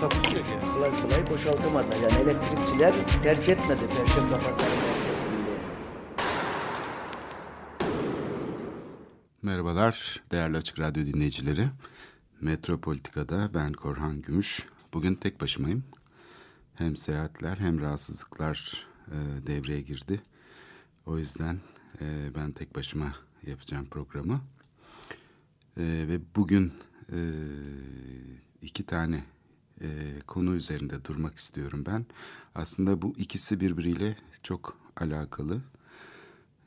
Takusuyor yani. kolay kolay boşaltamadılar. Yani elektrikçiler terk etmedi Perşembe Pazarı merkezinde. Merhabalar değerli Açık Radyo dinleyicileri. Metropolitika'da ben Korhan Gümüş. Bugün tek başımayım. Hem seyahatler hem rahatsızlıklar e, devreye girdi. O yüzden e, ben tek başıma yapacağım programı. E, ve bugün e, iki tane e, konu üzerinde durmak istiyorum ben. Aslında bu ikisi birbiriyle çok alakalı.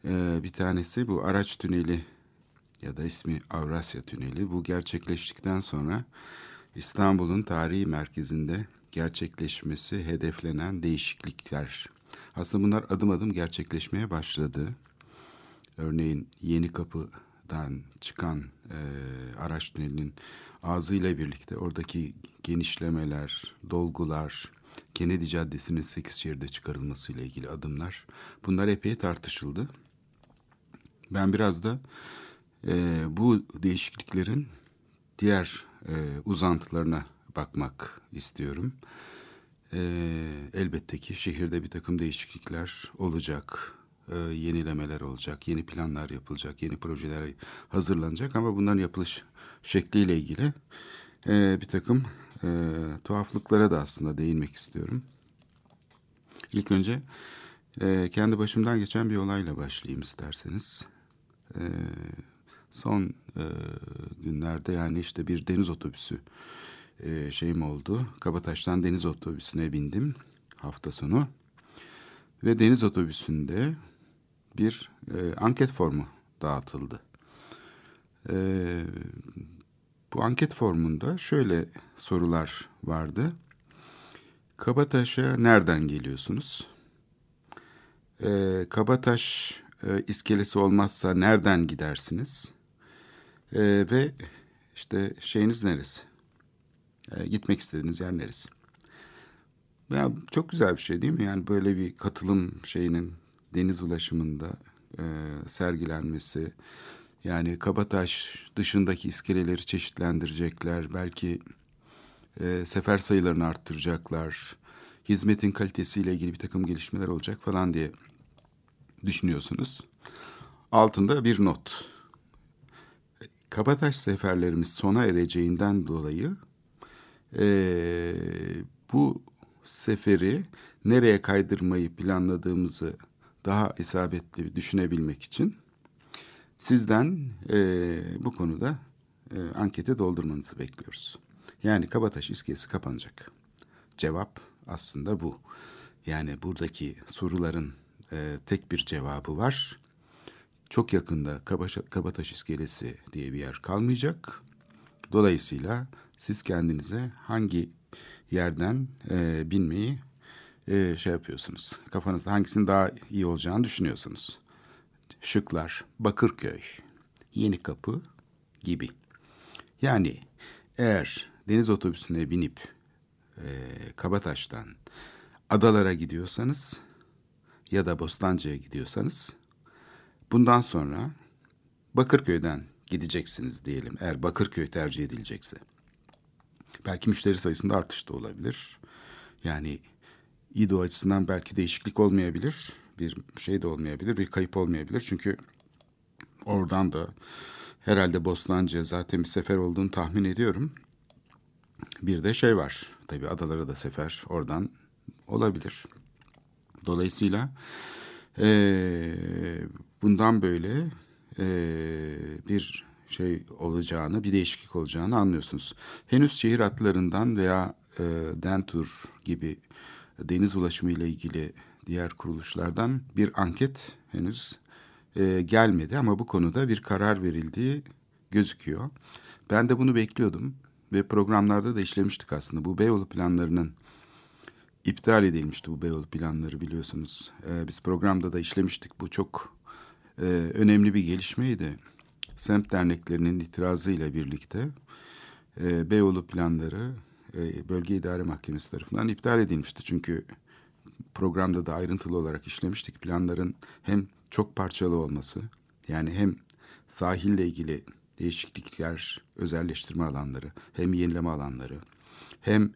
E, bir tanesi bu araç tüneli ya da ismi Avrasya Tüneli. Bu gerçekleştikten sonra İstanbul'un tarihi merkezinde gerçekleşmesi hedeflenen değişiklikler. Aslında bunlar adım adım gerçekleşmeye başladı. Örneğin Yeni Kapı'dan çıkan e, araç tünelinin ağzıyla birlikte oradaki genişlemeler, dolgular, Kennedy Caddesi'nin sekiz şeride çıkarılmasıyla ilgili adımlar bunlar epey tartışıldı. Ben biraz da e, bu değişikliklerin diğer e, uzantılarına bakmak istiyorum. E, elbette ki şehirde bir takım değişiklikler olacak, e, yenilemeler olacak, yeni planlar yapılacak, yeni projeler hazırlanacak ama bunların yapılış şekliyle ilgili e, bir takım e, tuhaflıklara da aslında değinmek istiyorum. İlk önce e, kendi başımdan geçen bir olayla başlayayım isterseniz. E, son e, günlerde yani işte bir deniz otobüsü e, şeyim oldu. Kabataş'tan deniz otobüsüne bindim hafta sonu. Ve deniz otobüsünde bir e, anket formu dağıtıldı. E, bu anket formunda şöyle sorular vardı. Kabataş'a nereden geliyorsunuz? E, Kabataş e, iskelesi olmazsa nereden gidersiniz? E, ve işte şeyiniz neresi? E, gitmek istediğiniz yer neresi? Ya çok güzel bir şey değil mi? Yani böyle bir katılım şeyinin deniz ulaşımında e, sergilenmesi. Yani Kabataş dışındaki iskeleleri çeşitlendirecekler. Belki e, sefer sayılarını arttıracaklar. Hizmetin kalitesiyle ilgili bir takım gelişmeler olacak falan diye düşünüyorsunuz. Altında bir not. Kabataş seferlerimiz sona ereceğinden dolayı e, bu seferi nereye kaydırmayı planladığımızı daha isabetli düşünebilmek için sizden e, bu konuda e, ankete doldurmanızı bekliyoruz. Yani Kabataş iskelesi kapanacak. Cevap aslında bu. Yani buradaki soruların e, tek bir cevabı var. Çok yakında Kabaş, Kabataş iskelesi diye bir yer kalmayacak. Dolayısıyla siz kendinize hangi yerden e, binmeyi e, şey yapıyorsunuz. Kafanızda hangisinin daha iyi olacağını düşünüyorsunuz. Şıklar Bakırköy, Yenikapı gibi. Yani eğer deniz otobüsüne binip e, Kabataş'tan adalara gidiyorsanız ya da Bostancı'ya gidiyorsanız bundan sonra Bakırköy'den gideceksiniz diyelim eğer Bakırköy tercih edilecekse. Belki müşteri sayısında artış da olabilir. Yani İDO açısından belki değişiklik olmayabilir. Bir şey de olmayabilir, bir kayıp olmayabilir. Çünkü oradan da herhalde Bostancı'ya zaten bir sefer olduğunu tahmin ediyorum. Bir de şey var. Tabii adalara da sefer oradan olabilir. Dolayısıyla e, bundan böyle e, bir şey olacağını, bir değişiklik olacağını anlıyorsunuz. Henüz şehir hatlarından veya e, Dentur gibi deniz ulaşımı ile ilgili diğer kuruluşlardan bir anket henüz e, gelmedi ama bu konuda bir karar verildiği gözüküyor. Ben de bunu bekliyordum ve programlarda da işlemiştik aslında. Bu Beyoğlu planlarının iptal edilmişti bu Beyoğlu planları biliyorsunuz. E, biz programda da işlemiştik. Bu çok e, önemli bir gelişmeydi. Semt derneklerinin itirazıyla birlikte e, Beyoğlu planları e, Bölge İdare Mahkemesi tarafından iptal edilmişti. Çünkü programda da ayrıntılı olarak işlemiştik. Planların hem çok parçalı olması yani hem sahille ilgili değişiklikler, özelleştirme alanları, hem yenileme alanları, hem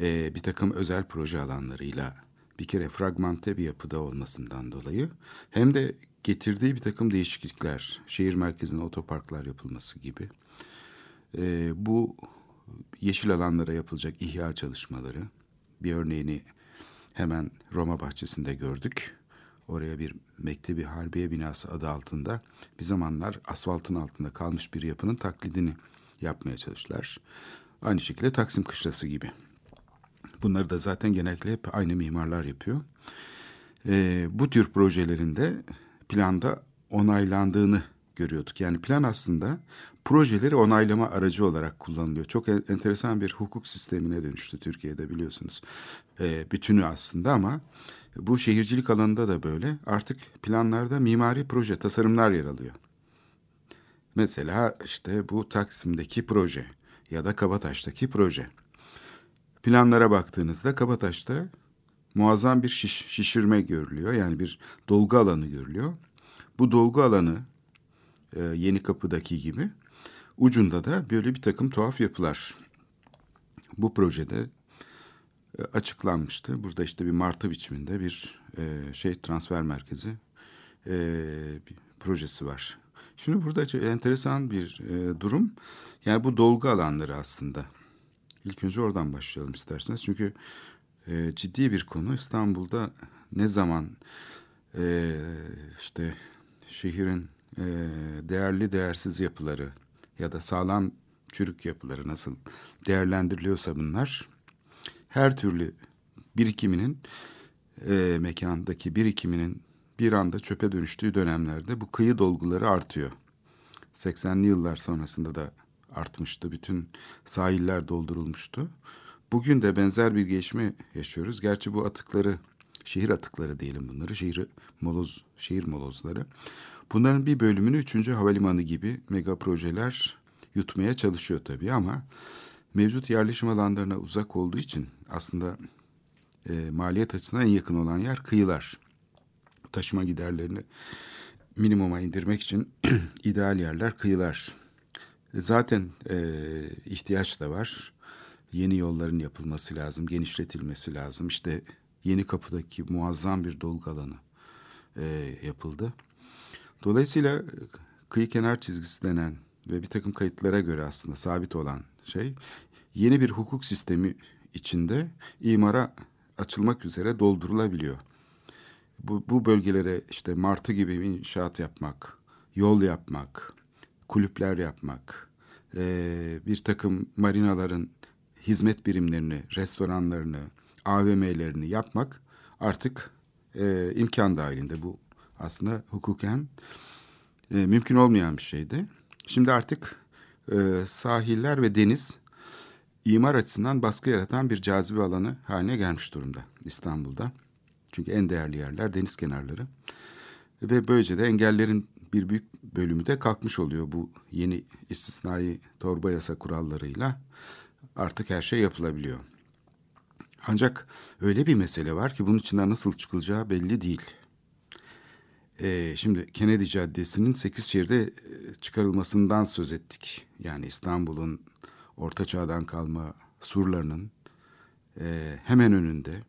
e, bir takım özel proje alanlarıyla bir kere fragmante bir yapıda olmasından dolayı hem de getirdiği bir takım değişiklikler, şehir merkezine otoparklar yapılması gibi e, bu yeşil alanlara yapılacak ihya çalışmaları bir örneğini hemen Roma bahçesinde gördük. Oraya bir Mektebi Harbiye binası adı altında bir zamanlar asfaltın altında kalmış bir yapının taklidini yapmaya çalıştılar. Aynı şekilde Taksim Kışlası gibi. Bunları da zaten genellikle hep aynı mimarlar yapıyor. Ee, bu tür projelerinde planda onaylandığını görüyorduk. Yani plan aslında projeleri onaylama aracı olarak kullanılıyor. Çok enteresan bir hukuk sistemine dönüştü Türkiye'de biliyorsunuz. Ee, bütünü aslında ama bu şehircilik alanında da böyle. Artık planlarda mimari proje, tasarımlar yer alıyor. Mesela işte bu Taksim'deki proje ya da Kabataş'taki proje. Planlara baktığınızda Kabataş'ta muazzam bir şiş, şişirme görülüyor. Yani bir dolgu alanı görülüyor. Bu dolgu alanı e, Yeni Kapı'daki gibi ucunda da böyle bir takım tuhaf yapılar. Bu projede e, açıklanmıştı. Burada işte bir martı biçiminde bir e, şey transfer merkezi e, bir projesi var. Şimdi burada enteresan bir e, durum. Yani bu dolgu alanları aslında. İlk önce oradan başlayalım isterseniz. Çünkü e, ciddi bir konu. İstanbul'da ne zaman e, işte şehrin e, değerli değersiz yapıları ya da sağlam çürük yapıları nasıl değerlendiriliyorsa bunlar her türlü birikiminin e, mekandaki birikiminin bir anda çöpe dönüştüğü dönemlerde bu kıyı dolguları artıyor. 80'li yıllar sonrasında da artmıştı. Bütün sahiller doldurulmuştu. Bugün de benzer bir gelişme yaşıyoruz. Gerçi bu atıkları, şehir atıkları diyelim bunları, şehir moloz, şehir molozları. Bunların bir bölümünü 3. Havalimanı gibi mega projeler yutmaya çalışıyor tabii ama mevcut yerleşim alanlarına uzak olduğu için aslında e, maliyet açısından en yakın olan yer kıyılar. Taşıma giderlerini minimuma indirmek için ideal yerler kıyılar. E, zaten e, ihtiyaç da var. Yeni yolların yapılması lazım, genişletilmesi lazım. İşte Yeni Kapı'daki muazzam bir dolgu alanı e, yapıldı. Dolayısıyla e, kıyı kenar çizgisi denen ve bir takım kayıtlara göre aslında sabit olan şey yeni bir hukuk sistemi içinde imara açılmak üzere doldurulabiliyor. Bu, bu bölgelere işte martı gibi inşaat yapmak, yol yapmak, kulüpler yapmak, e, bir takım marinaların hizmet birimlerini, restoranlarını, AVM'lerini yapmak artık e, imkan dahilinde. Bu aslında hukuken e, mümkün olmayan bir şeydi. Şimdi artık e, sahiller ve deniz imar açısından baskı yaratan bir cazibe alanı haline gelmiş durumda İstanbul'da. Çünkü en değerli yerler deniz kenarları. Ve böylece de engellerin bir büyük bölümü de kalkmış oluyor bu yeni istisnai torba yasa kurallarıyla. Artık her şey yapılabiliyor. Ancak öyle bir mesele var ki bunun içinden nasıl çıkılacağı belli değil. Ee, şimdi Kennedy Caddesi'nin sekiz şehirde çıkarılmasından söz ettik. Yani İstanbul'un Orta Çağ'dan kalma surlarının e, hemen önünde.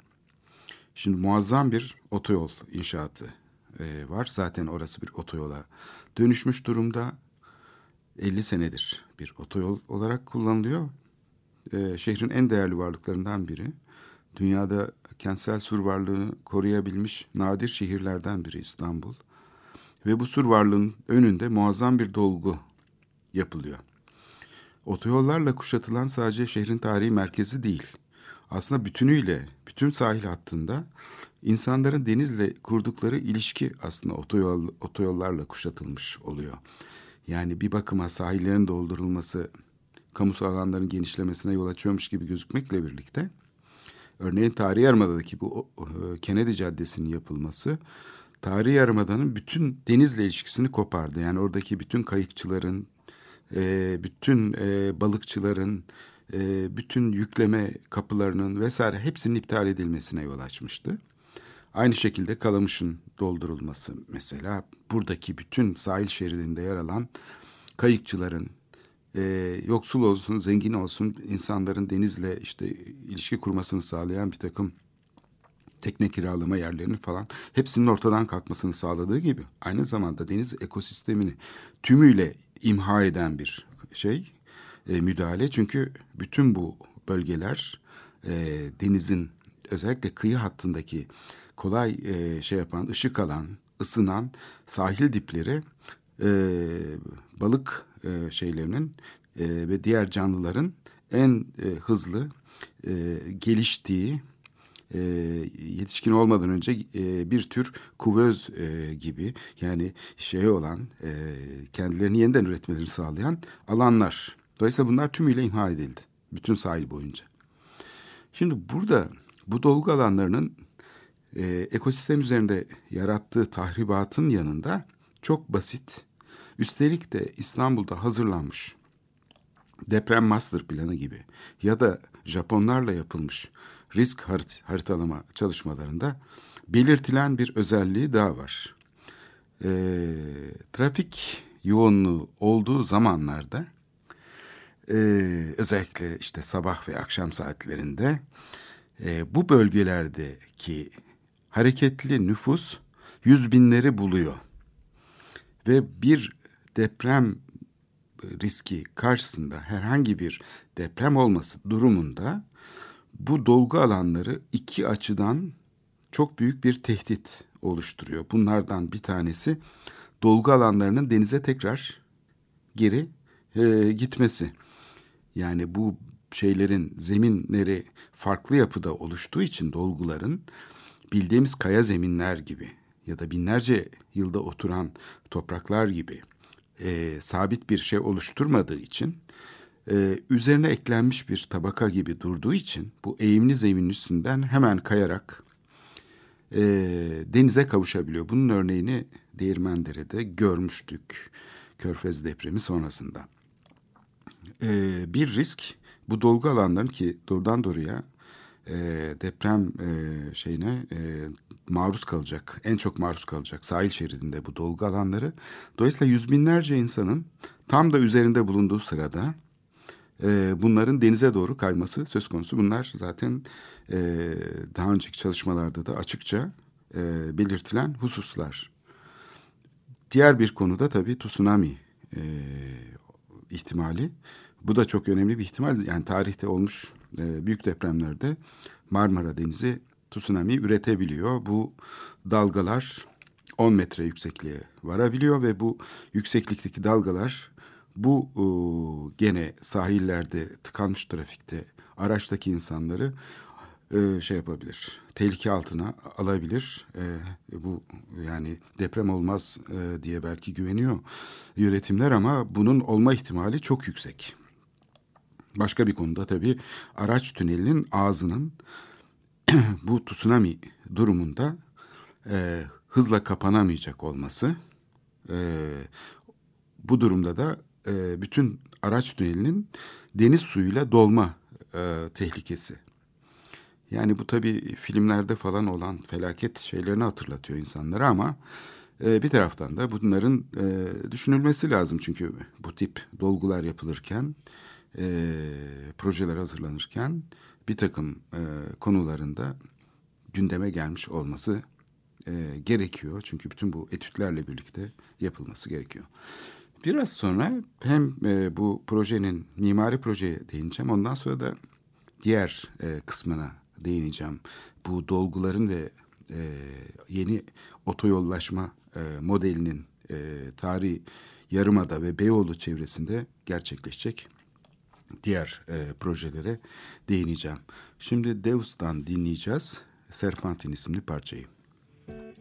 Şimdi muazzam bir otoyol inşaatı e, var. Zaten orası bir otoyola dönüşmüş durumda. 50 senedir bir otoyol olarak kullanılıyor. E, şehrin en değerli varlıklarından biri. Dünyada kentsel sur varlığını koruyabilmiş nadir şehirlerden biri İstanbul. Ve bu sur varlığının önünde muazzam bir dolgu yapılıyor. Otoyollarla kuşatılan sadece şehrin tarihi merkezi değil. Aslında bütünüyle, bütün sahil hattında insanların denizle kurdukları ilişki aslında otoyol, otoyollarla kuşatılmış oluyor. Yani bir bakıma sahillerin doldurulması kamusal alanların genişlemesine yol açıyormuş gibi gözükmekle birlikte Örneğin Tarihi Yarımada'daki bu Kennedy Caddesi'nin yapılması Tarihi Yarımada'nın bütün denizle ilişkisini kopardı. Yani oradaki bütün kayıkçıların, e, bütün e, balıkçıların, e, bütün yükleme kapılarının vesaire hepsinin iptal edilmesine yol açmıştı. Aynı şekilde Kalamış'ın doldurulması mesela buradaki bütün sahil şeridinde yer alan kayıkçıların e, yoksul olsun, zengin olsun insanların denizle işte ilişki kurmasını sağlayan bir takım tekne kiralama yerlerini falan hepsinin ortadan kalkmasını sağladığı gibi aynı zamanda deniz ekosistemini tümüyle imha eden bir şey e, müdahale. Çünkü bütün bu bölgeler e, denizin özellikle kıyı hattındaki kolay e, şey yapan ışık alan ısınan sahil dipleri e, balık e, şeylerinin e, ve diğer canlıların en e, hızlı e, geliştiği e, yetişkin olmadan önce e, bir tür kuvöz e, gibi yani şey olan e, kendilerini yeniden üretmelerini sağlayan alanlar. Dolayısıyla bunlar tümüyle imha edildi. Bütün sahil boyunca. Şimdi burada bu dolgu alanlarının e, ekosistem üzerinde yarattığı tahribatın yanında çok basit, üstelik de İstanbul'da hazırlanmış deprem master planı gibi ya da Japonlarla yapılmış risk harit haritalama çalışmalarında belirtilen bir özelliği daha var. E, trafik yoğunluğu olduğu zamanlarda e, özellikle işte sabah ve akşam saatlerinde e, bu bölgelerdeki hareketli nüfus yüz binleri buluyor. Ve bir deprem riski karşısında herhangi bir deprem olması durumunda bu dolgu alanları iki açıdan çok büyük bir tehdit oluşturuyor. Bunlardan bir tanesi dolgu alanlarının denize tekrar geri e, gitmesi. Yani bu şeylerin zeminleri farklı yapıda oluştuğu için dolguların bildiğimiz kaya zeminler gibi ya da binlerce yılda oturan topraklar gibi e, sabit bir şey oluşturmadığı için e, üzerine eklenmiş bir tabaka gibi durduğu için bu eğimli zeminin üstünden hemen kayarak e, denize kavuşabiliyor. Bunun örneğini Değirmendere'de görmüştük Körfez depremi sonrasında. E, bir risk bu dolgu alanların ki doğrudan doğruya e, deprem e, şeyine e, maruz kalacak, en çok maruz kalacak sahil şeridinde bu dolgu alanları. Dolayısıyla yüz binlerce insanın tam da üzerinde bulunduğu sırada e, bunların denize doğru kayması söz konusu. Bunlar zaten e, daha önceki çalışmalarda da açıkça e, belirtilen hususlar. Diğer bir konuda tabii tsunami e, ihtimali. Bu da çok önemli bir ihtimal. Yani tarihte olmuş e, büyük depremlerde Marmara Denizi tsunami üretebiliyor. Bu dalgalar 10 metre yüksekliğe varabiliyor ve bu yükseklikteki dalgalar bu e, gene sahillerde tıkanmış trafikte araçtaki insanları e, şey yapabilir. Tehlike altına alabilir. E, bu yani deprem olmaz e, diye belki güveniyor yönetimler ama bunun olma ihtimali çok yüksek. Başka bir konuda tabii araç tünelinin ağzının bu tsunami durumunda e, hızla kapanamayacak olması. E, bu durumda da e, bütün araç tünelinin deniz suyuyla dolma e, tehlikesi. Yani bu tabii filmlerde falan olan felaket şeylerini hatırlatıyor insanlara ama e, bir taraftan da bunların e, düşünülmesi lazım. Çünkü bu tip dolgular yapılırken, e, projeler hazırlanırken bir takım e, konularında gündeme gelmiş olması e, gerekiyor. Çünkü bütün bu etütlerle birlikte yapılması gerekiyor. Biraz sonra hem e, bu projenin mimari projeye değineceğim. Ondan sonra da diğer e, kısmına değineceğim. Bu dolguların ve e, yeni otoyollaşma e, modelinin e, tarihi Yarımada ve Beyoğlu çevresinde gerçekleşecek diğer e, projelere değineceğim. Şimdi Deus'tan dinleyeceğiz Serpentin isimli parçayı. I'm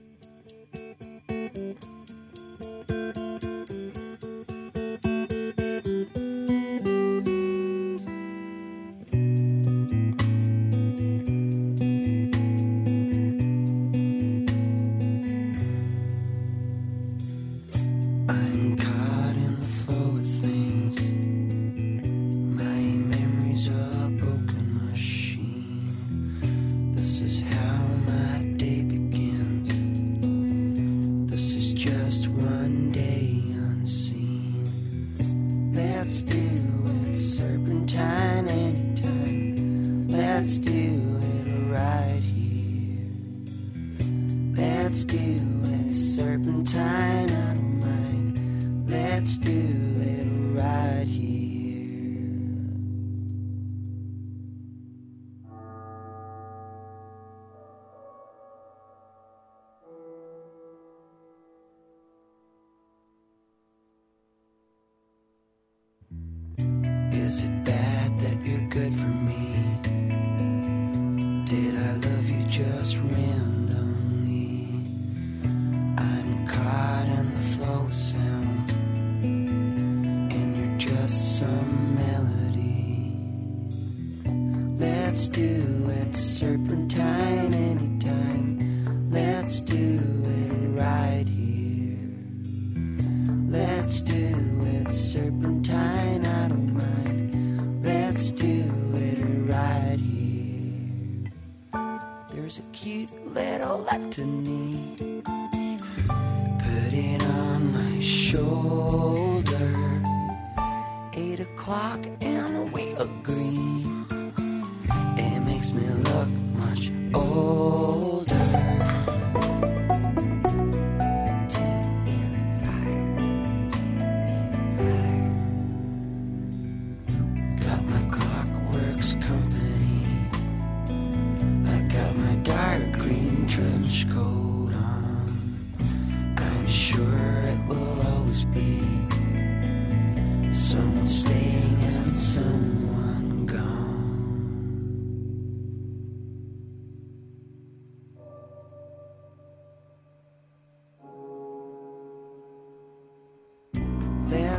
For me.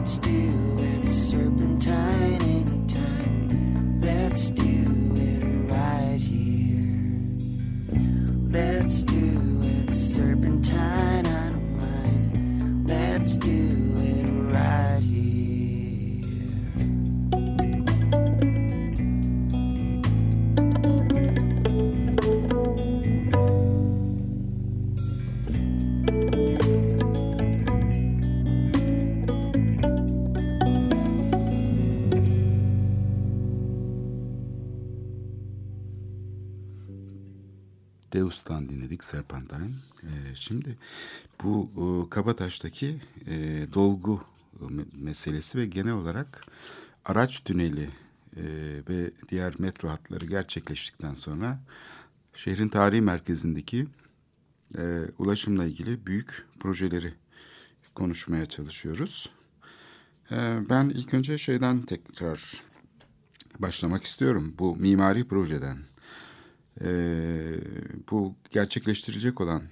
Let's do it serpentine anytime. Let's do it right here. Let's do Deus'tan dinledik Serpentine. Ee, şimdi bu e, Kabataş'taki e, dolgu me- meselesi ve genel olarak araç tüneli e, ve diğer metro hatları gerçekleştikten sonra şehrin tarihi merkezindeki e, ulaşımla ilgili büyük projeleri konuşmaya çalışıyoruz. E, ben ilk önce şeyden tekrar başlamak istiyorum. Bu mimari projeden. Ee, bu gerçekleştirecek olan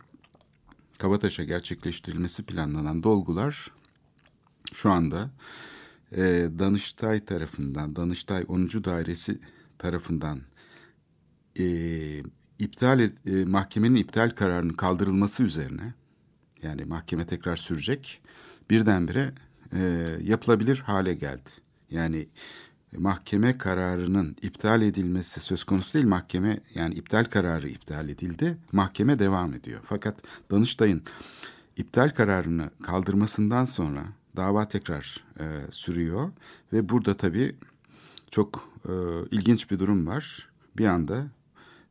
Kabataş'a gerçekleştirilmesi planlanan dolgular şu anda e, Danıştay tarafından, Danıştay 10. Dairesi tarafından e, iptal et, e, mahkemenin iptal kararının kaldırılması üzerine yani mahkeme tekrar sürecek birdenbire e, yapılabilir hale geldi. Yani mahkeme kararının iptal edilmesi söz konusu değil. Mahkeme yani iptal kararı iptal edildi. Mahkeme devam ediyor. Fakat Danıştay'ın iptal kararını kaldırmasından sonra dava tekrar e, sürüyor ve burada tabii çok e, ilginç bir durum var. Bir anda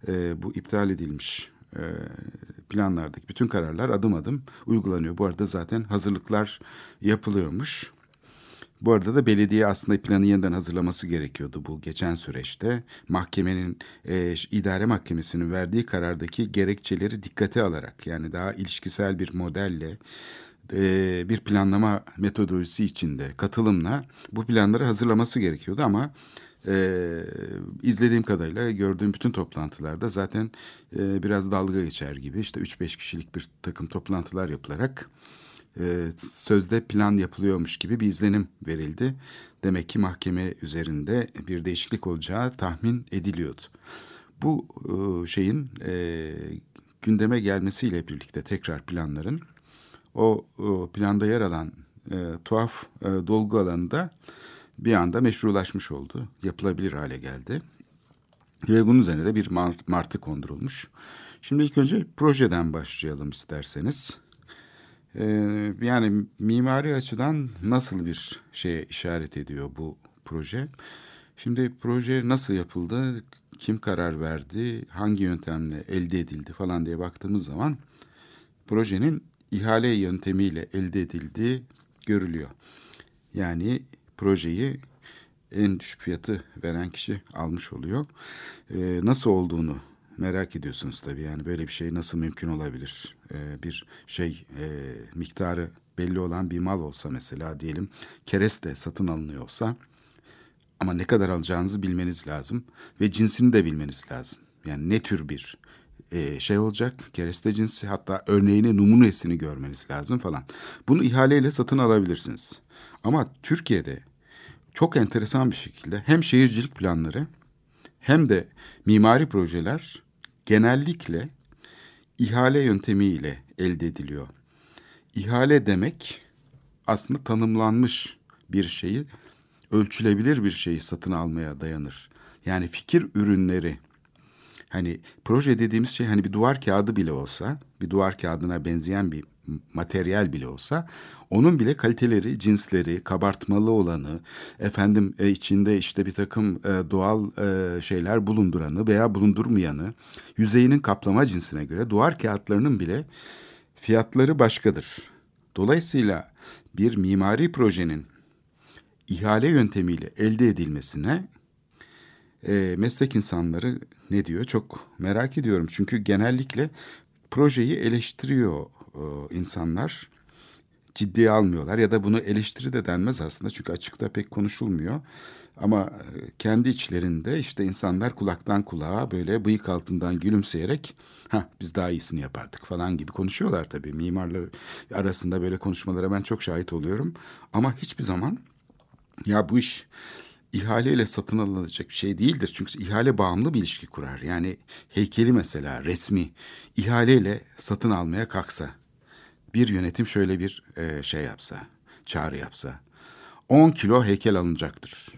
e, bu iptal edilmiş e, planlardaki bütün kararlar adım adım uygulanıyor. Bu arada zaten hazırlıklar yapılıyormuş. Bu arada da belediye aslında planı yeniden hazırlaması gerekiyordu bu geçen süreçte. Mahkemenin, e, idare mahkemesinin verdiği karardaki gerekçeleri dikkate alarak yani daha ilişkisel bir modelle e, bir planlama metodolojisi içinde katılımla bu planları hazırlaması gerekiyordu ama e, izlediğim kadarıyla gördüğüm bütün toplantılarda zaten e, biraz dalga geçer gibi işte 3-5 kişilik bir takım toplantılar yapılarak e, sözde plan yapılıyormuş gibi bir izlenim verildi. Demek ki mahkeme üzerinde bir değişiklik olacağı tahmin ediliyordu. Bu e, şeyin e, gündeme gelmesiyle birlikte tekrar planların o, planda yer alan e, tuhaf e, dolgu alanında bir anda meşrulaşmış oldu. Yapılabilir hale geldi. Ve bunun üzerine de bir mart- martı kondurulmuş. Şimdi ilk önce projeden başlayalım isterseniz. Ee, yani mimari açıdan nasıl bir şeye işaret ediyor bu proje? Şimdi proje nasıl yapıldı, kim karar verdi, hangi yöntemle elde edildi falan diye baktığımız zaman projenin ihale yöntemiyle elde edildiği görülüyor. Yani projeyi en düşük fiyatı veren kişi almış oluyor. Ee, nasıl olduğunu merak ediyorsunuz tabii. Yani böyle bir şey nasıl mümkün olabilir? Ee, bir şey e, miktarı belli olan bir mal olsa mesela diyelim kereste satın alınıyorsa ama ne kadar alacağınızı bilmeniz lazım ve cinsini de bilmeniz lazım. Yani ne tür bir e, şey olacak kereste cinsi hatta örneğini numunesini görmeniz lazım falan. Bunu ihaleyle satın alabilirsiniz. Ama Türkiye'de çok enteresan bir şekilde hem şehircilik planları hem de mimari projeler genellikle ihale yöntemiyle elde ediliyor. İhale demek aslında tanımlanmış bir şeyi, ölçülebilir bir şeyi satın almaya dayanır. Yani fikir ürünleri Hani proje dediğimiz şey hani bir duvar kağıdı bile olsa, bir duvar kağıdına benzeyen bir materyal bile olsa onun bile kaliteleri, cinsleri, kabartmalı olanı, efendim e, içinde işte bir takım e, doğal e, şeyler bulunduranı veya bulundurmayanı, yüzeyinin kaplama cinsine göre duvar kağıtlarının bile fiyatları başkadır. Dolayısıyla bir mimari projenin ihale yöntemiyle elde edilmesine meslek insanları ne diyor çok merak ediyorum. Çünkü genellikle projeyi eleştiriyor insanlar ciddiye almıyorlar ya da bunu eleştiri de denmez aslında çünkü açıkta pek konuşulmuyor. Ama e, kendi içlerinde işte insanlar kulaktan kulağa böyle bıyık altından gülümseyerek ha biz daha iyisini yapardık falan gibi konuşuyorlar tabii. Mimarlar arasında böyle konuşmalara ben çok şahit oluyorum. Ama hiçbir zaman ya bu iş ihaleyle satın alınacak bir şey değildir. Çünkü ihale bağımlı bir ilişki kurar. Yani heykeli mesela resmi ihaleyle satın almaya kalksa bir yönetim şöyle bir e, şey yapsa, çağrı yapsa. 10 kilo heykel alınacaktır.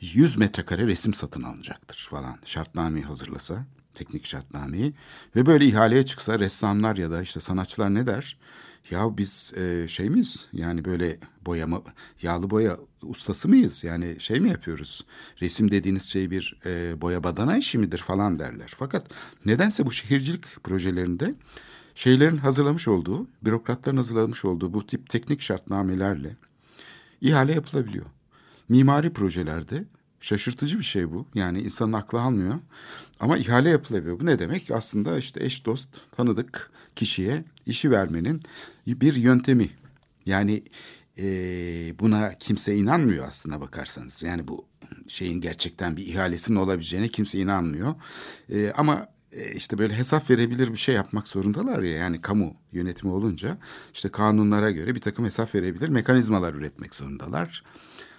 100 metrekare resim satın alınacaktır falan. Şartnameyi hazırlasa, teknik şartnameyi ve böyle ihaleye çıksa ressamlar ya da işte sanatçılar ne der? Ya biz e, şey miyiz? Yani böyle boyama, yağlı boya ustası mıyız? Yani şey mi yapıyoruz? Resim dediğiniz şey bir e, boya badana işi midir falan derler. Fakat nedense bu şehircilik projelerinde şeylerin hazırlamış olduğu, bürokratların hazırlamış olduğu bu tip teknik şartnamelerle ihale yapılabiliyor. Mimari projelerde şaşırtıcı bir şey bu. Yani insanın aklı almıyor. Ama ihale yapılabiliyor. Bu ne demek? Aslında işte eş dost tanıdık kişiye işi vermenin bir yöntemi. Yani e, buna kimse inanmıyor aslına bakarsanız. Yani bu şeyin gerçekten bir ihalesinin olabileceğine kimse inanmıyor. E, ama işte böyle hesap verebilir bir şey yapmak zorundalar ya. Yani kamu yönetimi olunca işte kanunlara göre bir takım hesap verebilir mekanizmalar üretmek zorundalar.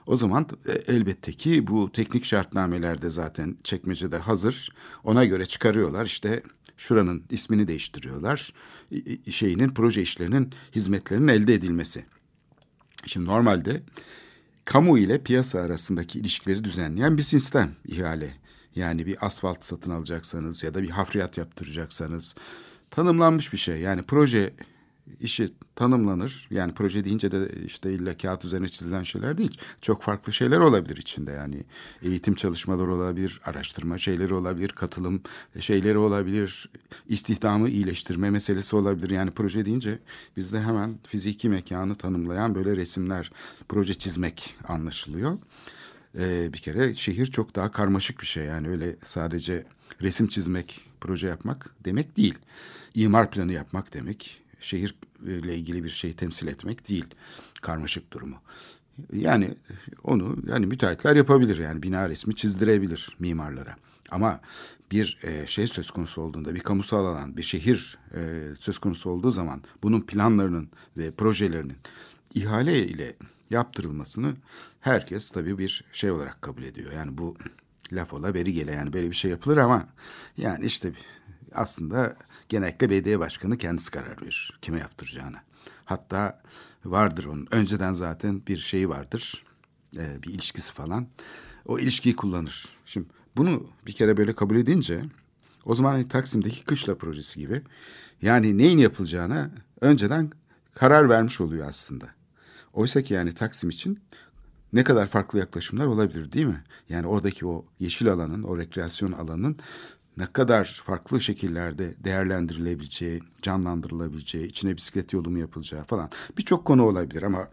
O zaman e, elbette ki bu teknik şartnamelerde zaten çekmecede hazır. Ona göre çıkarıyorlar işte şuranın ismini değiştiriyorlar. Şeyinin proje işlerinin hizmetlerinin elde edilmesi. Şimdi normalde kamu ile piyasa arasındaki ilişkileri düzenleyen bir sistem ihale. Yani bir asfalt satın alacaksanız ya da bir hafriyat yaptıracaksanız tanımlanmış bir şey. Yani proje işi tanımlanır. Yani proje deyince de işte illa kağıt üzerine çizilen şeyler değil. Çok farklı şeyler olabilir içinde yani. Eğitim çalışmaları olabilir, araştırma şeyleri olabilir, katılım şeyleri olabilir, istihdamı iyileştirme meselesi olabilir. Yani proje deyince bizde hemen fiziki mekanı tanımlayan böyle resimler, proje çizmek anlaşılıyor. Ee, bir kere şehir çok daha karmaşık bir şey. Yani öyle sadece resim çizmek, proje yapmak demek değil. İmar planı yapmak demek, şehirle ilgili bir şey temsil etmek değil. Karmaşık durumu. Yani onu yani müteahhitler yapabilir yani bina resmi çizdirebilir mimarlara. Ama bir e, şey söz konusu olduğunda bir kamusal alan, bir şehir e, söz konusu olduğu zaman bunun planlarının ve projelerinin ihale ile yaptırılmasını herkes tabii bir şey olarak kabul ediyor. Yani bu laf ola beri gele yani böyle bir şey yapılır ama yani işte aslında genellikle belediye başkanı kendisi karar verir kime yaptıracağına. Hatta vardır onun. Önceden zaten bir şeyi vardır. Ee, bir ilişkisi falan. O ilişkiyi kullanır. Şimdi bunu bir kere böyle kabul edince o zaman hani Taksim'deki kışla projesi gibi yani neyin yapılacağına önceden karar vermiş oluyor aslında. Oysa ki yani Taksim için ne kadar farklı yaklaşımlar olabilir değil mi? Yani oradaki o yeşil alanın, o rekreasyon alanının ne kadar farklı şekillerde değerlendirilebileceği, canlandırılabileceği, içine bisiklet yolu mu yapılacağı falan birçok konu olabilir ama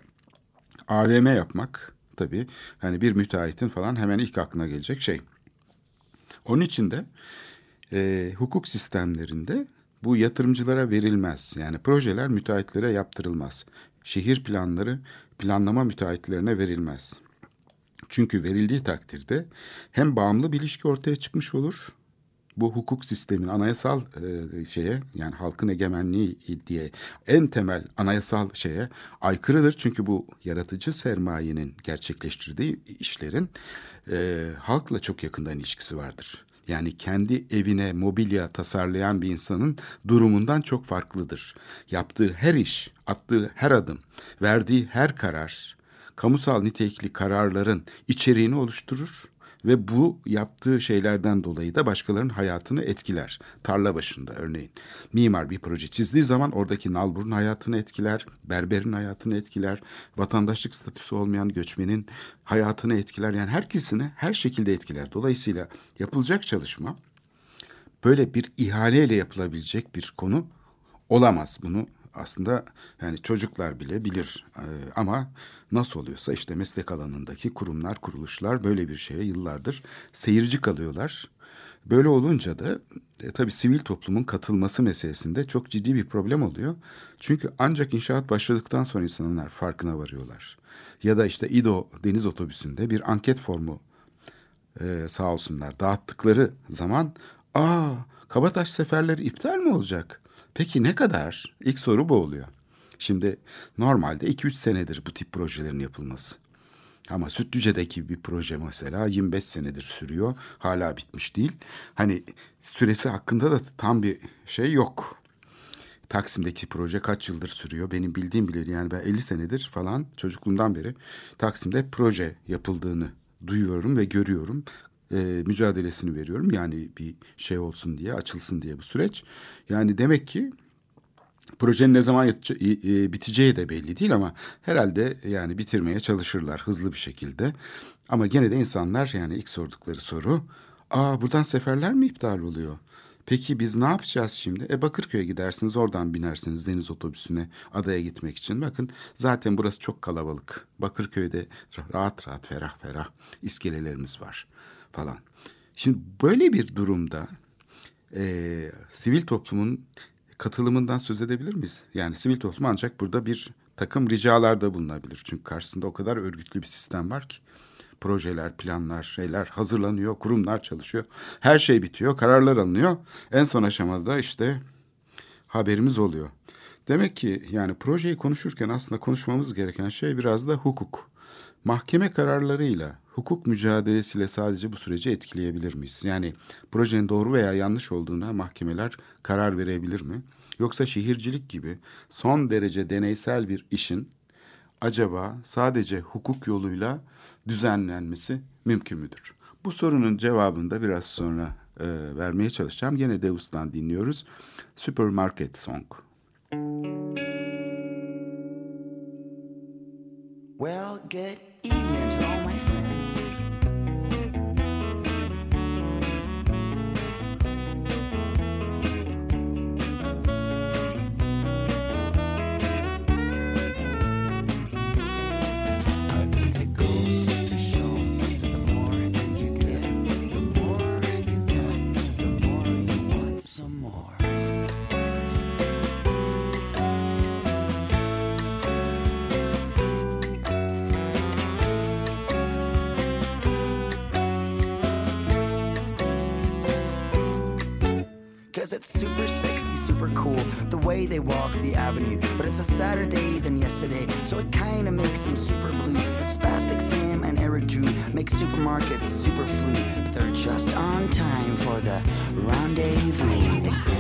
AVM yapmak tabii hani bir müteahhitin falan hemen ilk aklına gelecek şey. Onun için de e, hukuk sistemlerinde bu yatırımcılara verilmez. Yani projeler müteahhitlere yaptırılmaz. Şehir planları planlama müteahhitlerine verilmez. Çünkü verildiği takdirde hem bağımlı bir ilişki ortaya çıkmış olur. Bu hukuk sistemin anayasal e, şeye yani halkın egemenliği diye en temel anayasal şeye aykırıdır. Çünkü bu yaratıcı sermayenin gerçekleştirdiği işlerin e, halkla çok yakından ilişkisi vardır. Yani kendi evine mobilya tasarlayan bir insanın durumundan çok farklıdır. Yaptığı her iş, attığı her adım, verdiği her karar, kamusal nitelikli kararların içeriğini oluşturur ve bu yaptığı şeylerden dolayı da başkalarının hayatını etkiler. Tarla başında örneğin. Mimar bir proje çizdiği zaman oradaki nalburun hayatını etkiler, berberin hayatını etkiler, vatandaşlık statüsü olmayan göçmenin hayatını etkiler. Yani herkesini her şekilde etkiler. Dolayısıyla yapılacak çalışma böyle bir ihaleyle yapılabilecek bir konu olamaz. Bunu aslında yani çocuklar bile bilir ee, ama nasıl oluyorsa işte meslek alanındaki kurumlar, kuruluşlar böyle bir şeye yıllardır seyirci kalıyorlar. Böyle olunca da e, tabii sivil toplumun katılması meselesinde çok ciddi bir problem oluyor. Çünkü ancak inşaat başladıktan sonra insanlar farkına varıyorlar. Ya da işte İDO deniz otobüsünde bir anket formu e, sağ olsunlar dağıttıkları zaman aa Kabataş seferleri iptal mi olacak? Peki ne kadar? İlk soru bu oluyor. Şimdi normalde 2-3 senedir bu tip projelerin yapılması. Ama Sütlüce'deki bir proje mesela 25 senedir sürüyor. Hala bitmiş değil. Hani süresi hakkında da tam bir şey yok. Taksim'deki proje kaç yıldır sürüyor? Benim bildiğim bile yani ben 50 senedir falan çocukluğumdan beri Taksim'de proje yapıldığını duyuyorum ve görüyorum. Ee, mücadelesini veriyorum. Yani bir şey olsun diye, açılsın diye bu süreç. Yani demek ki Projenin ne zaman biteceği de belli değil ama herhalde yani bitirmeye çalışırlar hızlı bir şekilde. Ama gene de insanlar yani ilk sordukları soru, aa buradan seferler mi iptal oluyor? Peki biz ne yapacağız şimdi? E Bakırköy'e gidersiniz oradan binersiniz deniz otobüsüne adaya gitmek için. Bakın zaten burası çok kalabalık. Bakırköy'de rahat rahat ferah ferah iskelelerimiz var falan. Şimdi böyle bir durumda e, sivil toplumun katılımından söz edebilir miyiz? Yani sivil toplum ancak burada bir takım ricalarda bulunabilir. Çünkü karşısında o kadar örgütlü bir sistem var ki. Projeler, planlar, şeyler hazırlanıyor, kurumlar çalışıyor. Her şey bitiyor, kararlar alınıyor. En son aşamada işte haberimiz oluyor. Demek ki yani projeyi konuşurken aslında konuşmamız gereken şey biraz da hukuk. Mahkeme kararlarıyla, hukuk mücadelesiyle sadece bu süreci etkileyebilir miyiz? Yani projenin doğru veya yanlış olduğuna mahkemeler karar verebilir mi? Yoksa şehircilik gibi son derece deneysel bir işin acaba sadece hukuk yoluyla düzenlenmesi mümkün müdür? Bu sorunun cevabını da biraz sonra e, vermeye çalışacağım. Yine Deus'tan dinliyoruz. Supermarket Song. Well, good Evening. Saturday than yesterday, so it kinda makes them super blue. Spastic Sam and Eric Drew make supermarkets super flu. But they're just on time for the rendezvous.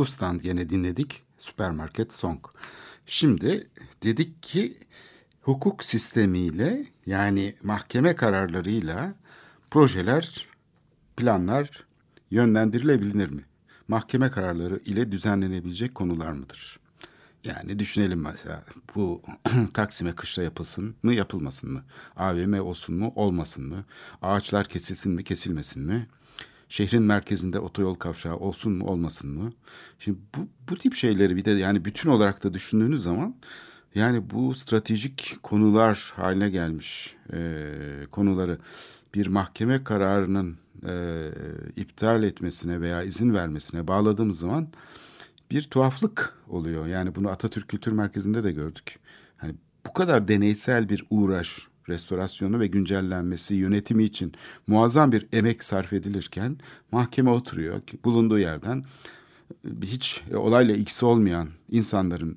Deus'tan gene dinledik Süpermarket Song. Şimdi dedik ki hukuk sistemiyle yani mahkeme kararlarıyla projeler, planlar yönlendirilebilir mi? Mahkeme kararları ile düzenlenebilecek konular mıdır? Yani düşünelim mesela bu Taksim'e kışla yapılsın mı yapılmasın mı? AVM olsun mu olmasın mı? Ağaçlar kesilsin mi kesilmesin mi? Şehrin merkezinde otoyol kavşağı olsun mu olmasın mı? Şimdi bu, bu tip şeyleri bir de yani bütün olarak da düşündüğünüz zaman yani bu stratejik konular haline gelmiş e, konuları bir mahkeme kararının e, iptal etmesine veya izin vermesine bağladığımız zaman bir tuhaflık oluyor. Yani bunu Atatürk Kültür Merkezi'nde de gördük. Hani bu kadar deneysel bir uğraş, restorasyonu ve güncellenmesi, yönetimi için muazzam bir emek sarf edilirken mahkeme oturuyor. Bulunduğu yerden hiç olayla ilgisi olmayan insanların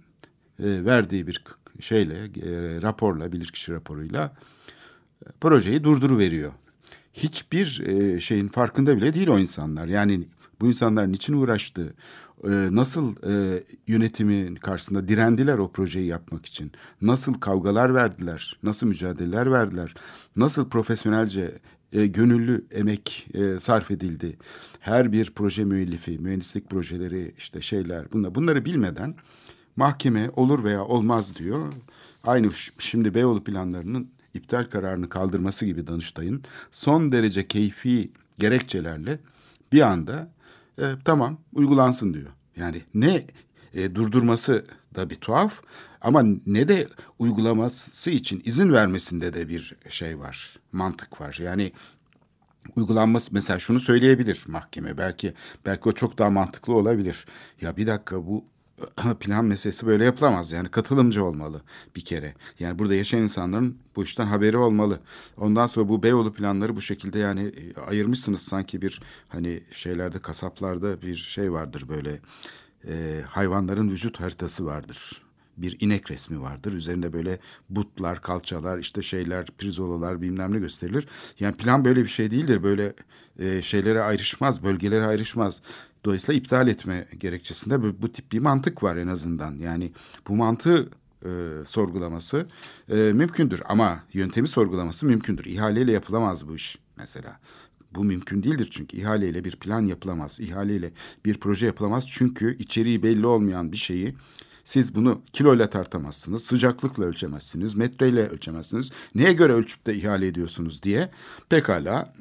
e, verdiği bir şeyle, e, raporla, bilirkişi raporuyla e, projeyi durduruveriyor. Hiçbir e, şeyin farkında bile değil o insanlar. Yani bu insanlar niçin uğraştı, e, nasıl e, yönetimin karşısında direndiler o projeyi yapmak için, nasıl kavgalar verdiler, nasıl mücadeleler verdiler, nasıl profesyonelce e, gönüllü emek e, sarf edildi. Her bir proje müellifi, mühendislik projeleri işte şeyler bunlar bunları bilmeden mahkeme olur veya olmaz diyor. Aynı şimdi Beyoğlu planlarının iptal kararını kaldırması gibi Danıştay'ın son derece keyfi gerekçelerle bir anda e, tamam uygulansın diyor. Yani ne e, durdurması da bir tuhaf ama ne de uygulaması için izin vermesinde de bir şey var, mantık var. Yani uygulanması mesela şunu söyleyebilir mahkeme belki belki o çok daha mantıklı olabilir. Ya bir dakika bu plan meselesi böyle yapılamaz. Yani katılımcı olmalı bir kere. Yani burada yaşayan insanların bu işten haberi olmalı. Ondan sonra bu Beyoğlu planları bu şekilde yani e, ayırmışsınız sanki bir hani şeylerde kasaplarda bir şey vardır böyle e, hayvanların vücut haritası vardır. Bir inek resmi vardır. Üzerinde böyle butlar, kalçalar, işte şeyler, prizolalar bilmem ne gösterilir. Yani plan böyle bir şey değildir. Böyle e, şeylere ayrışmaz, bölgelere ayrışmaz. Dolayısıyla iptal etme gerekçesinde bu, bu tip bir mantık var en azından. Yani bu mantığı e, sorgulaması e, mümkündür ama yöntemi sorgulaması mümkündür. İhaleyle yapılamaz bu iş mesela. Bu mümkün değildir çünkü ihaleyle bir plan yapılamaz. İhaleyle bir proje yapılamaz çünkü içeriği belli olmayan bir şeyi siz bunu kiloyla tartamazsınız, sıcaklıkla ölçemezsiniz, metreyle ölçemezsiniz. Neye göre ölçüp de ihale ediyorsunuz diye pekala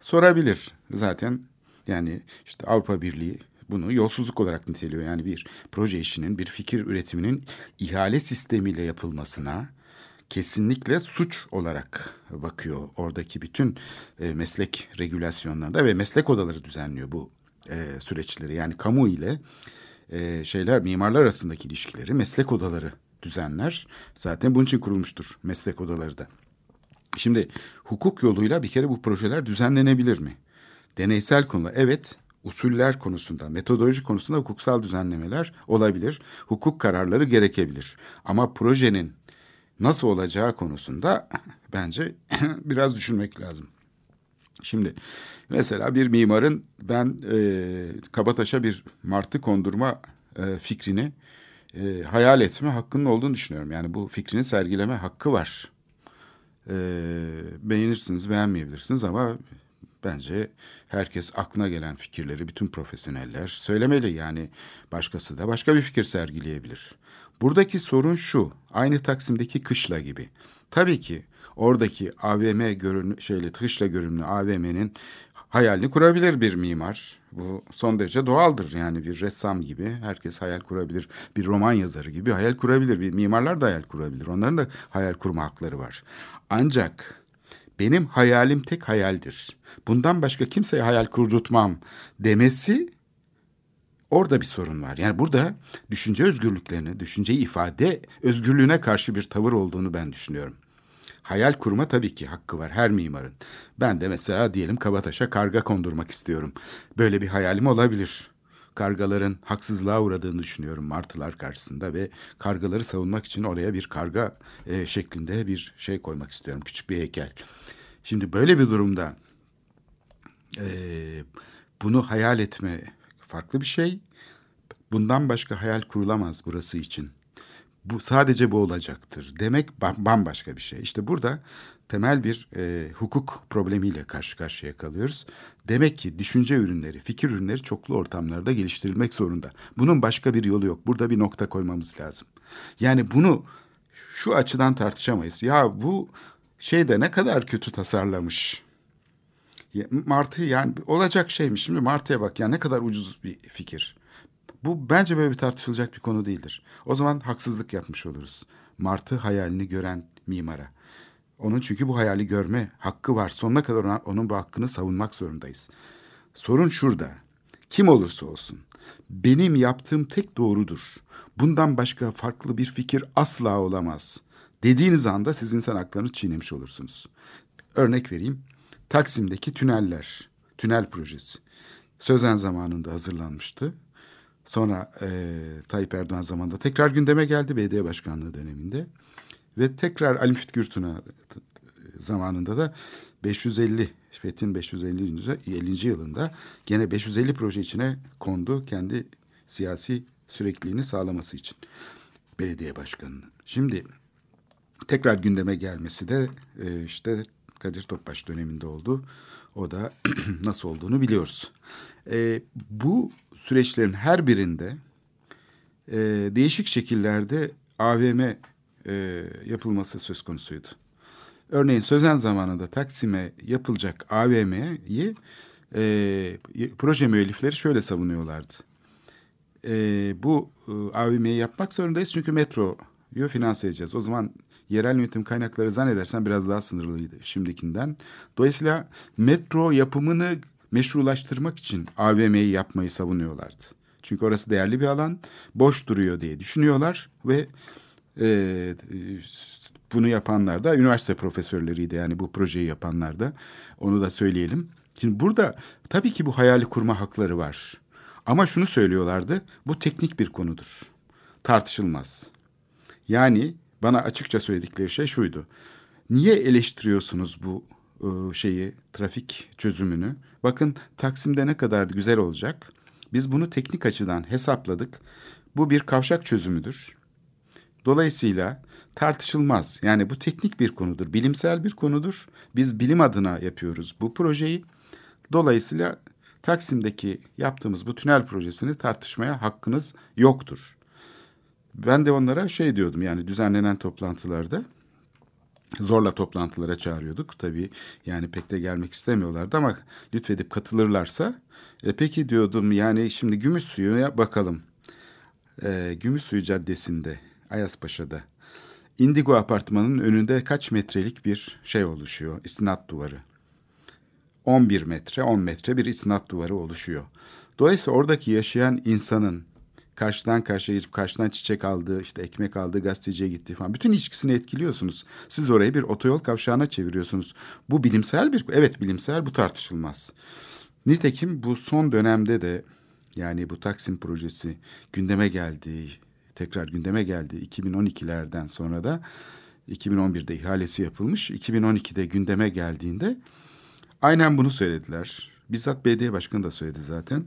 sorabilir. Zaten yani işte Avrupa Birliği bunu yolsuzluk olarak niteliyor. Yani bir proje işinin, bir fikir üretiminin ihale sistemiyle yapılmasına kesinlikle suç olarak bakıyor. Oradaki bütün e, meslek regülasyonlarında ve meslek odaları düzenliyor bu e, süreçleri. Yani kamu ile e, şeyler mimarlar arasındaki ilişkileri meslek odaları düzenler. Zaten bunun için kurulmuştur meslek odaları da. Şimdi hukuk yoluyla bir kere bu projeler düzenlenebilir mi? Deneysel konular evet usuller konusunda, metodoloji konusunda hukuksal düzenlemeler olabilir. Hukuk kararları gerekebilir. Ama projenin nasıl olacağı konusunda bence biraz düşünmek lazım. Şimdi mesela bir mimarın ben e, Kabataş'a bir martı kondurma e, fikrini e, hayal etme hakkının olduğunu düşünüyorum. Yani bu fikrini sergileme hakkı var. E, beğenirsiniz, beğenmeyebilirsiniz ama bence herkes aklına gelen fikirleri bütün profesyoneller söylemeli. Yani başkası da başka bir fikir sergileyebilir. Buradaki sorun şu. Aynı Taksim'deki kışla gibi. Tabii ki oradaki AVM görün şeyle kışla görünümlü AVM'nin hayalini kurabilir bir mimar. Bu son derece doğaldır. Yani bir ressam gibi herkes hayal kurabilir. Bir roman yazarı gibi hayal kurabilir. Bir mimarlar da hayal kurabilir. Onların da hayal kurma hakları var. Ancak benim hayalim tek hayaldir. Bundan başka kimseye hayal kurdurtmam demesi orada bir sorun var. Yani burada düşünce özgürlüklerine, düşünceyi ifade özgürlüğüne karşı bir tavır olduğunu ben düşünüyorum. Hayal kurma tabii ki hakkı var her mimarın. Ben de mesela diyelim Kabataş'a karga kondurmak istiyorum. Böyle bir hayalim olabilir. Kargaların haksızlığa uğradığını düşünüyorum martılar karşısında ve kargaları savunmak için oraya bir karga e, şeklinde bir şey koymak istiyorum. Küçük bir heykel. Şimdi böyle bir durumda e, bunu hayal etme farklı bir şey. Bundan başka hayal kurulamaz burası için. Bu sadece bu olacaktır. Demek ba- bambaşka bir şey. İşte burada temel bir e, hukuk problemiyle karşı karşıya kalıyoruz. Demek ki düşünce ürünleri, fikir ürünleri çoklu ortamlarda geliştirilmek zorunda. Bunun başka bir yolu yok. Burada bir nokta koymamız lazım. Yani bunu şu açıdan tartışamayız. Ya bu şeyde ne kadar kötü tasarlamış. Martı yani olacak şeymiş. Şimdi Martı'ya bak ya ne kadar ucuz bir fikir. Bu bence böyle bir tartışılacak bir konu değildir. O zaman haksızlık yapmış oluruz. Martı hayalini gören mimara. Onun çünkü bu hayali görme hakkı var. Sonuna kadar onun bu hakkını savunmak zorundayız. Sorun şurada. Kim olursa olsun benim yaptığım tek doğrudur. Bundan başka farklı bir fikir asla olamaz. Dediğiniz anda siz insan haklarını çiğnemiş olursunuz. Örnek vereyim. Taksim'deki tüneller, tünel projesi. Sözen zamanında hazırlanmıştı. Sonra e, Tayyip Erdoğan zamanında tekrar gündeme geldi belediye başkanlığı döneminde. Ve tekrar Ali Müftü Gürtuna zamanında da 550, Fethin 550. 50. yılında gene 550 proje içine kondu kendi siyasi sürekliliğini sağlaması için belediye başkanının. Şimdi tekrar gündeme gelmesi de e, işte Kadir Topbaş döneminde oldu. O da nasıl olduğunu biliyoruz. E, bu süreçlerin her birinde e, değişik şekillerde AVM e, yapılması söz konusuydu. Örneğin Sözen zamanında Taksim'e yapılacak AVM'yi e, proje müellifleri şöyle savunuyorlardı. E, bu e, AVM'yi yapmak zorundayız çünkü metroyu finanse edeceğiz. O zaman yerel yönetim kaynakları zannedersen biraz daha sınırlıydı şimdikinden. Dolayısıyla metro yapımını meşrulaştırmak için AVM'yi yapmayı savunuyorlardı. Çünkü orası değerli bir alan, boş duruyor diye düşünüyorlar ve e, bunu yapanlar da üniversite profesörleriydi yani bu projeyi yapanlar da onu da söyleyelim. Şimdi burada tabii ki bu hayali kurma hakları var. Ama şunu söylüyorlardı bu teknik bir konudur. Tartışılmaz. Yani bana açıkça söyledikleri şey şuydu. Niye eleştiriyorsunuz bu e, şeyi trafik çözümünü? Bakın Taksim'de ne kadar güzel olacak. Biz bunu teknik açıdan hesapladık. Bu bir kavşak çözümüdür. Dolayısıyla tartışılmaz. Yani bu teknik bir konudur, bilimsel bir konudur. Biz bilim adına yapıyoruz bu projeyi. Dolayısıyla Taksim'deki yaptığımız bu tünel projesini tartışmaya hakkınız yoktur. Ben de onlara şey diyordum yani düzenlenen toplantılarda zorla toplantılara çağırıyorduk. Tabii yani pek de gelmek istemiyorlardı ama lütfedip katılırlarsa e, peki diyordum yani şimdi Gümüş Suyu'ya bakalım. E, Gümüş Suyu Caddesi'nde Ayaspaşa'da Indigo Apartmanı'nın önünde kaç metrelik bir şey oluşuyor? İstinat duvarı. 11 metre, 10 metre bir istinat duvarı oluşuyor. Dolayısıyla oradaki yaşayan insanın karşıdan karşıya geçip karşıdan çiçek aldığı, işte ekmek aldığı, gazeteciye gittiği falan. Bütün ilişkisini etkiliyorsunuz. Siz orayı bir otoyol kavşağına çeviriyorsunuz. Bu bilimsel bir, evet bilimsel bu tartışılmaz. Nitekim bu son dönemde de yani bu Taksim projesi gündeme geldi, tekrar gündeme geldi 2012'lerden sonra da 2011'de ihalesi yapılmış. 2012'de gündeme geldiğinde aynen bunu söylediler. Bizzat BD Başkanı da söyledi zaten.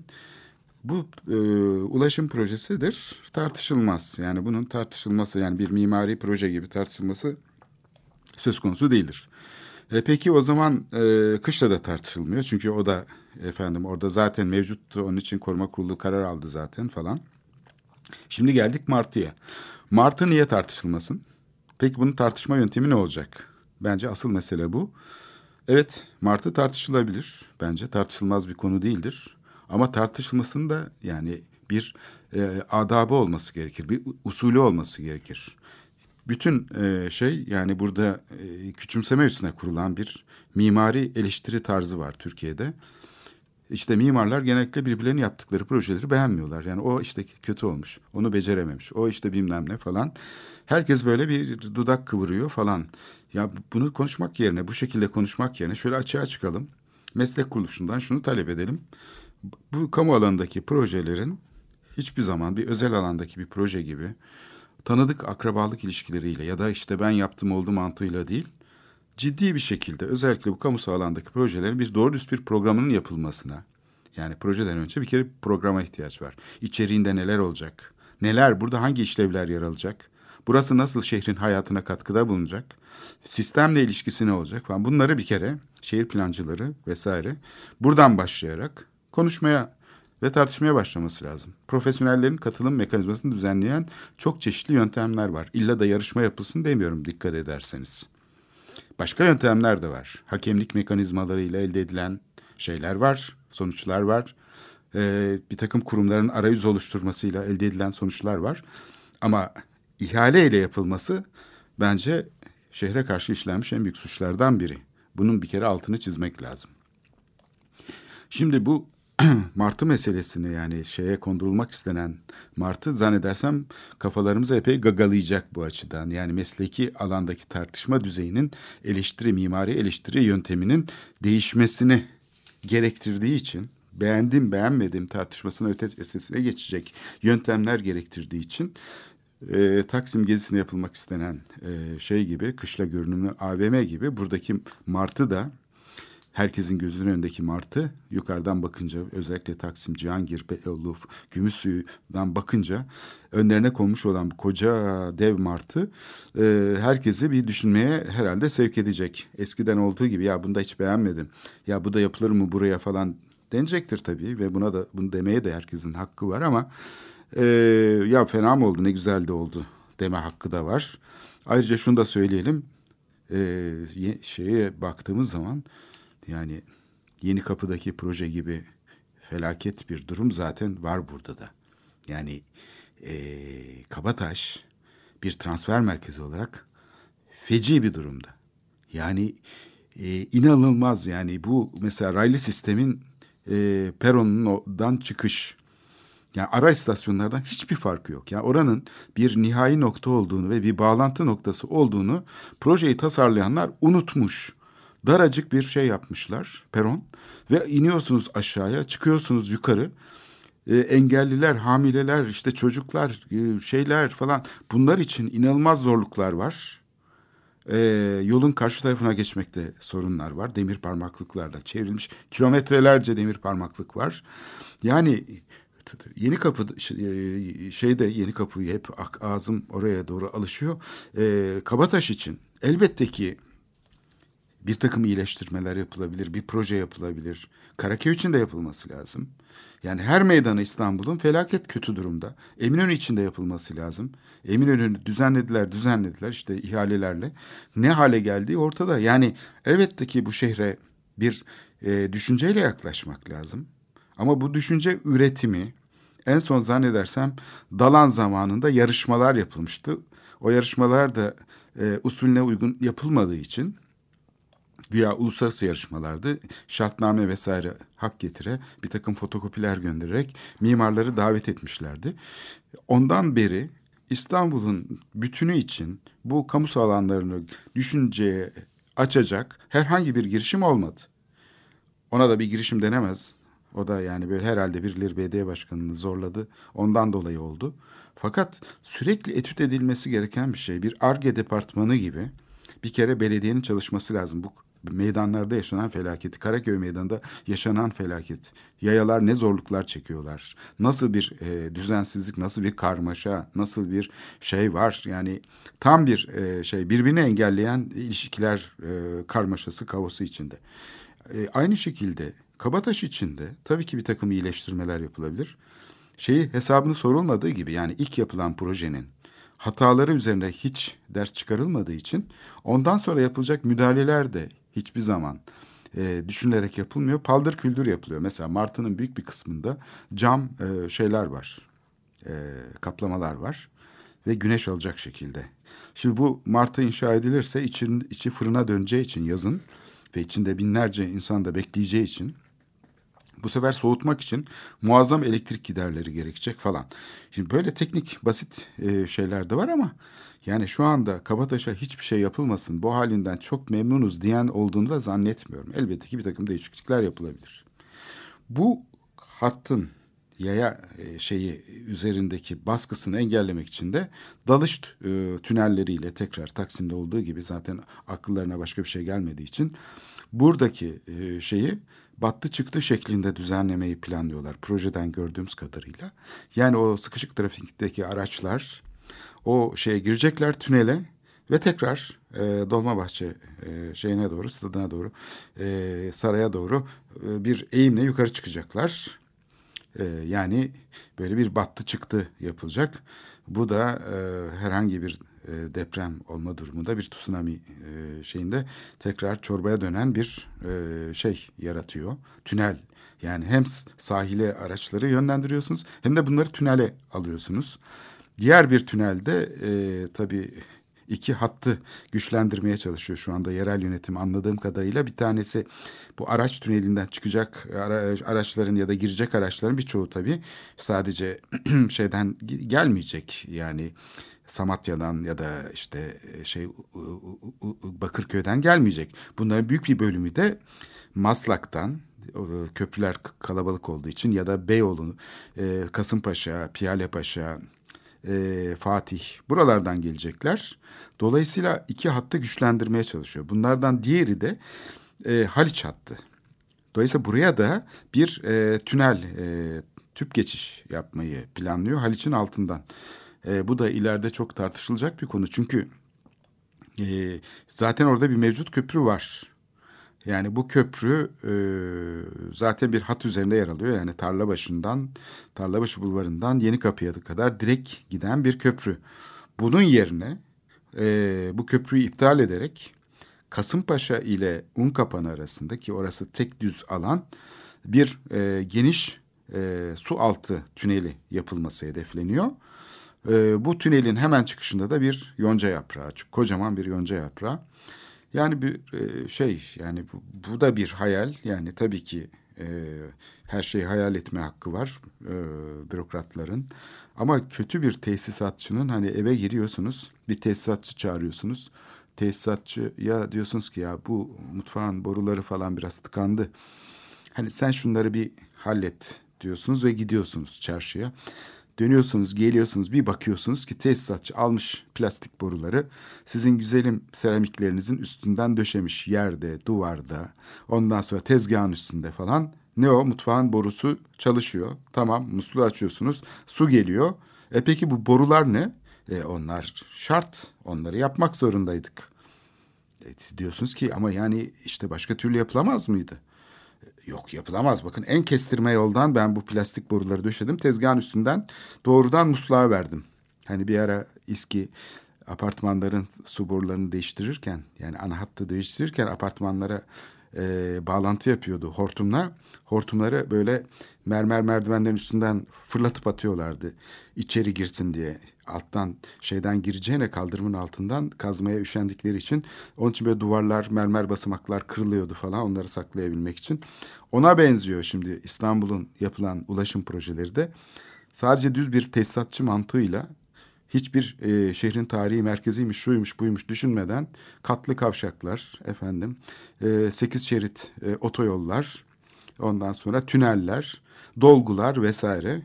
Bu e, ulaşım projesidir tartışılmaz. Yani bunun tartışılması yani bir mimari proje gibi tartışılması söz konusu değildir. E, peki o zaman e, kışla da tartışılmıyor. Çünkü o da efendim orada zaten mevcuttu. Onun için koruma kurulu karar aldı zaten falan. Şimdi geldik Martı'ya. Martı niye tartışılmasın? Peki bunun tartışma yöntemi ne olacak? Bence asıl mesele bu. Evet Martı tartışılabilir. Bence tartışılmaz bir konu değildir. Ama tartışılmasının da yani bir e, adabı olması gerekir. Bir usulü olması gerekir. Bütün e, şey yani burada e, küçümseme üstüne kurulan bir mimari eleştiri tarzı var Türkiye'de. İşte mimarlar genellikle birbirlerinin yaptıkları projeleri beğenmiyorlar. Yani o işte kötü olmuş, onu becerememiş, o işte bilmem ne falan. Herkes böyle bir dudak kıvırıyor falan. Ya bunu konuşmak yerine, bu şekilde konuşmak yerine şöyle açığa çıkalım. Meslek kuruluşundan şunu talep edelim. Bu kamu alanındaki projelerin hiçbir zaman bir özel alandaki bir proje gibi tanıdık akrabalık ilişkileriyle ya da işte ben yaptım oldu mantığıyla değil, ciddi bir şekilde özellikle bu kamusal alandaki projelerin bir doğru düz bir programının yapılmasına, Yani projeden önce bir kere programa ihtiyaç var. İçeriğinde neler olacak? Neler, burada hangi işlevler yer alacak? Burası nasıl şehrin hayatına katkıda bulunacak? Sistemle ilişkisi ne olacak falan. Bunları bir kere şehir plancıları vesaire buradan başlayarak konuşmaya ve tartışmaya başlaması lazım. Profesyonellerin katılım mekanizmasını düzenleyen çok çeşitli yöntemler var. İlla da yarışma yapılsın demiyorum dikkat ederseniz. Başka yöntemler de var. Hakemlik mekanizmalarıyla elde edilen şeyler var, sonuçlar var. Ee, bir takım kurumların arayüz oluşturmasıyla elde edilen sonuçlar var. Ama ihale ile yapılması bence şehre karşı işlenmiş en büyük suçlardan biri. Bunun bir kere altını çizmek lazım. Şimdi bu martı meselesini yani şeye kondurulmak istenen martı zannedersem kafalarımıza epey gagalayacak bu açıdan. Yani mesleki alandaki tartışma düzeyinin eleştiri, mimari eleştiri yönteminin değişmesini gerektirdiği için beğendim beğenmedim tartışmasına ötesine geçecek yöntemler gerektirdiği için e, Taksim gezisine yapılmak istenen e, şey gibi kışla görünümlü AVM gibi buradaki martı da herkesin gözünün önündeki martı yukarıdan bakınca özellikle Taksim, Cihangir, Beyoğlu, Gümüşsuyu'dan bakınca önlerine konmuş olan bu koca dev martı e, herkesi bir düşünmeye herhalde sevk edecek. Eskiden olduğu gibi ya bunda hiç beğenmedim. Ya bu da yapılır mı buraya falan denecektir tabii ve buna da bunu demeye de herkesin hakkı var ama e, ya fena mı oldu ne güzel de oldu deme hakkı da var. Ayrıca şunu da söyleyelim e, şeye baktığımız zaman yani Yeni Kapı'daki proje gibi felaket bir durum zaten var burada da. Yani e, Kabataş bir transfer merkezi olarak feci bir durumda. Yani e, inanılmaz yani bu mesela raylı sistemin e, peronundan çıkış yani ara istasyonlardan hiçbir farkı yok. Yani oranın bir nihai nokta olduğunu ve bir bağlantı noktası olduğunu projeyi tasarlayanlar unutmuş. Daracık bir şey yapmışlar peron ve iniyorsunuz aşağıya çıkıyorsunuz yukarı. E, engelliler, hamileler, işte çocuklar, e, şeyler falan bunlar için inanılmaz zorluklar var. E, yolun karşı tarafına geçmekte sorunlar var. Demir parmaklıklarla çevrilmiş kilometrelerce demir parmaklık var. Yani Yeni kapı e, şeyde yeni kapıyı hep ağzım oraya doğru alışıyor. E, Kabataş için elbette ki bir takım iyileştirmeler yapılabilir, bir proje yapılabilir. Karaköy için de yapılması lazım. Yani her meydanı İstanbul'un felaket kötü durumda. Eminönü için de yapılması lazım. Eminönü'nü düzenlediler, düzenlediler işte ihalelerle. Ne hale geldiği ortada. Yani elbette ki bu şehre bir e, düşünceyle yaklaşmak lazım. Ama bu düşünce üretimi en son zannedersem Dalan zamanında yarışmalar yapılmıştı. O yarışmalar da e, usulüne uygun yapılmadığı için güya uluslararası yarışmalardı. Şartname vesaire hak getire bir takım fotokopiler göndererek mimarları davet etmişlerdi. Ondan beri İstanbul'un bütünü için bu kamu alanlarını düşünceye açacak herhangi bir girişim olmadı. Ona da bir girişim denemez. O da yani böyle herhalde birileri belediye başkanını zorladı. Ondan dolayı oldu. Fakat sürekli etüt edilmesi gereken bir şey. Bir ARGE departmanı gibi bir kere belediyenin çalışması lazım. Bu meydanlarda yaşanan felaketi, Karaköy meydanında yaşanan felaket. Yayalar ne zorluklar çekiyorlar. Nasıl bir e, düzensizlik, nasıl bir karmaşa, nasıl bir şey var. Yani tam bir e, şey birbirini engelleyen ilişkiler e, karmaşası, kaosu içinde. E, aynı şekilde Kabataş içinde tabii ki bir takım iyileştirmeler yapılabilir. Şeyi hesabını sorulmadığı gibi yani ilk yapılan projenin hataları üzerine hiç ders çıkarılmadığı için ondan sonra yapılacak müdahaleler de hiçbir zaman e, düşünülerek yapılmıyor. Paldır küldür yapılıyor. Mesela Martı'nın büyük bir kısmında cam e, şeyler var. E, kaplamalar var ve güneş alacak şekilde. Şimdi bu Martı inşa edilirse için, içi fırına döneceği için yazın ve içinde binlerce insan da bekleyeceği için bu sefer soğutmak için muazzam elektrik giderleri gerekecek falan. Şimdi böyle teknik basit e, şeyler de var ama yani şu anda Kabataş'a hiçbir şey yapılmasın bu halinden çok memnunuz diyen olduğunu da zannetmiyorum. Elbette ki bir takım değişiklikler yapılabilir. Bu hattın yaya e, şeyi üzerindeki baskısını engellemek için de dalış e, tünelleriyle tekrar Taksim'de olduğu gibi zaten akıllarına başka bir şey gelmediği için buradaki e, şeyi battı çıktı şeklinde düzenlemeyi planlıyorlar projeden gördüğümüz kadarıyla. Yani o sıkışık trafikteki araçlar o şeye girecekler tünele ve tekrar e, Dolmabahçe e, şeyine doğru, stadına doğru, e, saraya doğru e, bir eğimle yukarı çıkacaklar. E, yani böyle bir battı çıktı yapılacak. Bu da e, herhangi bir e, deprem olma durumunda bir tsunami e, şeyinde tekrar çorbaya dönen bir e, şey yaratıyor. Tünel yani hem sahile araçları yönlendiriyorsunuz hem de bunları tünele alıyorsunuz. Diğer bir tünelde e, tabii iki hattı güçlendirmeye çalışıyor şu anda yerel yönetim anladığım kadarıyla. Bir tanesi bu araç tünelinden çıkacak araçların ya da girecek araçların birçoğu tabii sadece şeyden gelmeyecek yani Samatya'dan ya da işte şey Bakırköy'den gelmeyecek. Bunların büyük bir bölümü de Maslak'tan köprüler kalabalık olduğu için ya da Beyoğlu, Kasımpaşa, Piyalepaşa, e, Fatih buralardan gelecekler. Dolayısıyla iki hattı güçlendirmeye çalışıyor. Bunlardan diğeri de e, Haliç hattı. Dolayısıyla buraya da bir e, tünel, e, tüp geçiş yapmayı planlıyor Haliç'in altından. E, bu da ileride çok tartışılacak bir konu. Çünkü e, zaten orada bir mevcut köprü var. Yani bu köprü e, zaten bir hat üzerinde yer alıyor. Yani Tarlabaşı'ndan, Tarlabaşı Bulvarı'ndan Yeni Kapı'ya kadar direkt giden bir köprü. Bunun yerine e, bu köprüyü iptal ederek Kasımpaşa ile Unkapanı arasındaki orası tek düz alan bir e, geniş e, su altı tüneli yapılması hedefleniyor. E, bu tünelin hemen çıkışında da bir yonca yaprağı, kocaman bir yonca yaprağı. Yani bir e, şey yani bu, bu da bir hayal yani tabii ki e, her şeyi hayal etme hakkı var e, bürokratların. Ama kötü bir tesisatçının hani eve giriyorsunuz bir tesisatçı çağırıyorsunuz. Tesisatçı ya diyorsunuz ki ya bu mutfağın boruları falan biraz tıkandı. Hani sen şunları bir hallet diyorsunuz ve gidiyorsunuz çarşıya. Dönüyorsunuz, geliyorsunuz, bir bakıyorsunuz ki tesisatçı almış plastik boruları sizin güzelim seramiklerinizin üstünden döşemiş yerde, duvarda, ondan sonra tezgahın üstünde falan. Ne o? Mutfağın borusu çalışıyor. Tamam, musluğu açıyorsunuz, su geliyor. E peki bu borular ne? E onlar şart, onları yapmak zorundaydık. E, siz diyorsunuz ki ama yani işte başka türlü yapılamaz mıydı? Yok yapılamaz. Bakın en kestirme yoldan ben bu plastik boruları döşedim. Tezgahın üstünden doğrudan musluğa verdim. Hani bir ara İSKİ apartmanların su borularını değiştirirken yani ana hattı değiştirirken apartmanlara e, bağlantı yapıyordu hortumla. Hortumları böyle mermer merdivenlerin üstünden fırlatıp atıyorlardı içeri girsin diye alttan şeyden gireceğine kaldırımın altından kazmaya üşendikleri için onun için böyle duvarlar mermer basamaklar kırılıyordu falan onları saklayabilmek için. Ona benziyor şimdi İstanbul'un yapılan ulaşım projeleri de sadece düz bir tesisatçı mantığıyla hiçbir e, şehrin tarihi merkeziymiş, şuymuş, buymuş düşünmeden katlı kavşaklar, efendim, e, sekiz şerit e, otoyollar, ondan sonra tüneller, dolgular vesaire.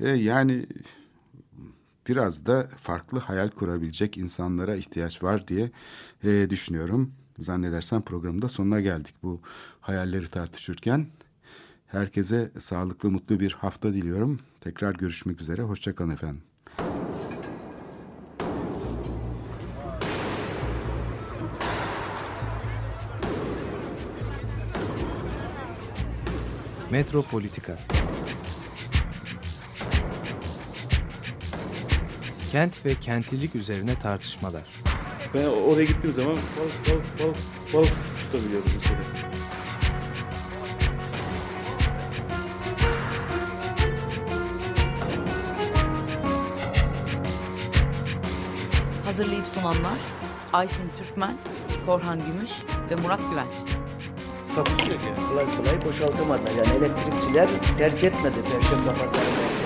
E, yani biraz da farklı hayal kurabilecek insanlara ihtiyaç var diye e, düşünüyorum. Zannedersem programda sonuna geldik bu hayalleri tartışırken. Herkese sağlıklı, mutlu bir hafta diliyorum. Tekrar görüşmek üzere. Hoşçakalın efendim. Metropolitika Kent ve kentlilik üzerine tartışmalar. Ben oraya gittiğim zaman balık balık balık balık tutabiliyorum mesela. Hazırlayıp sunanlar Aysin Türkmen, Korhan Gümüş ve Murat Güvenç. Takusu yok yani. Kolay kolay boşaltamadılar. Yani elektrikçiler terk etmedi Perşembe Pazarı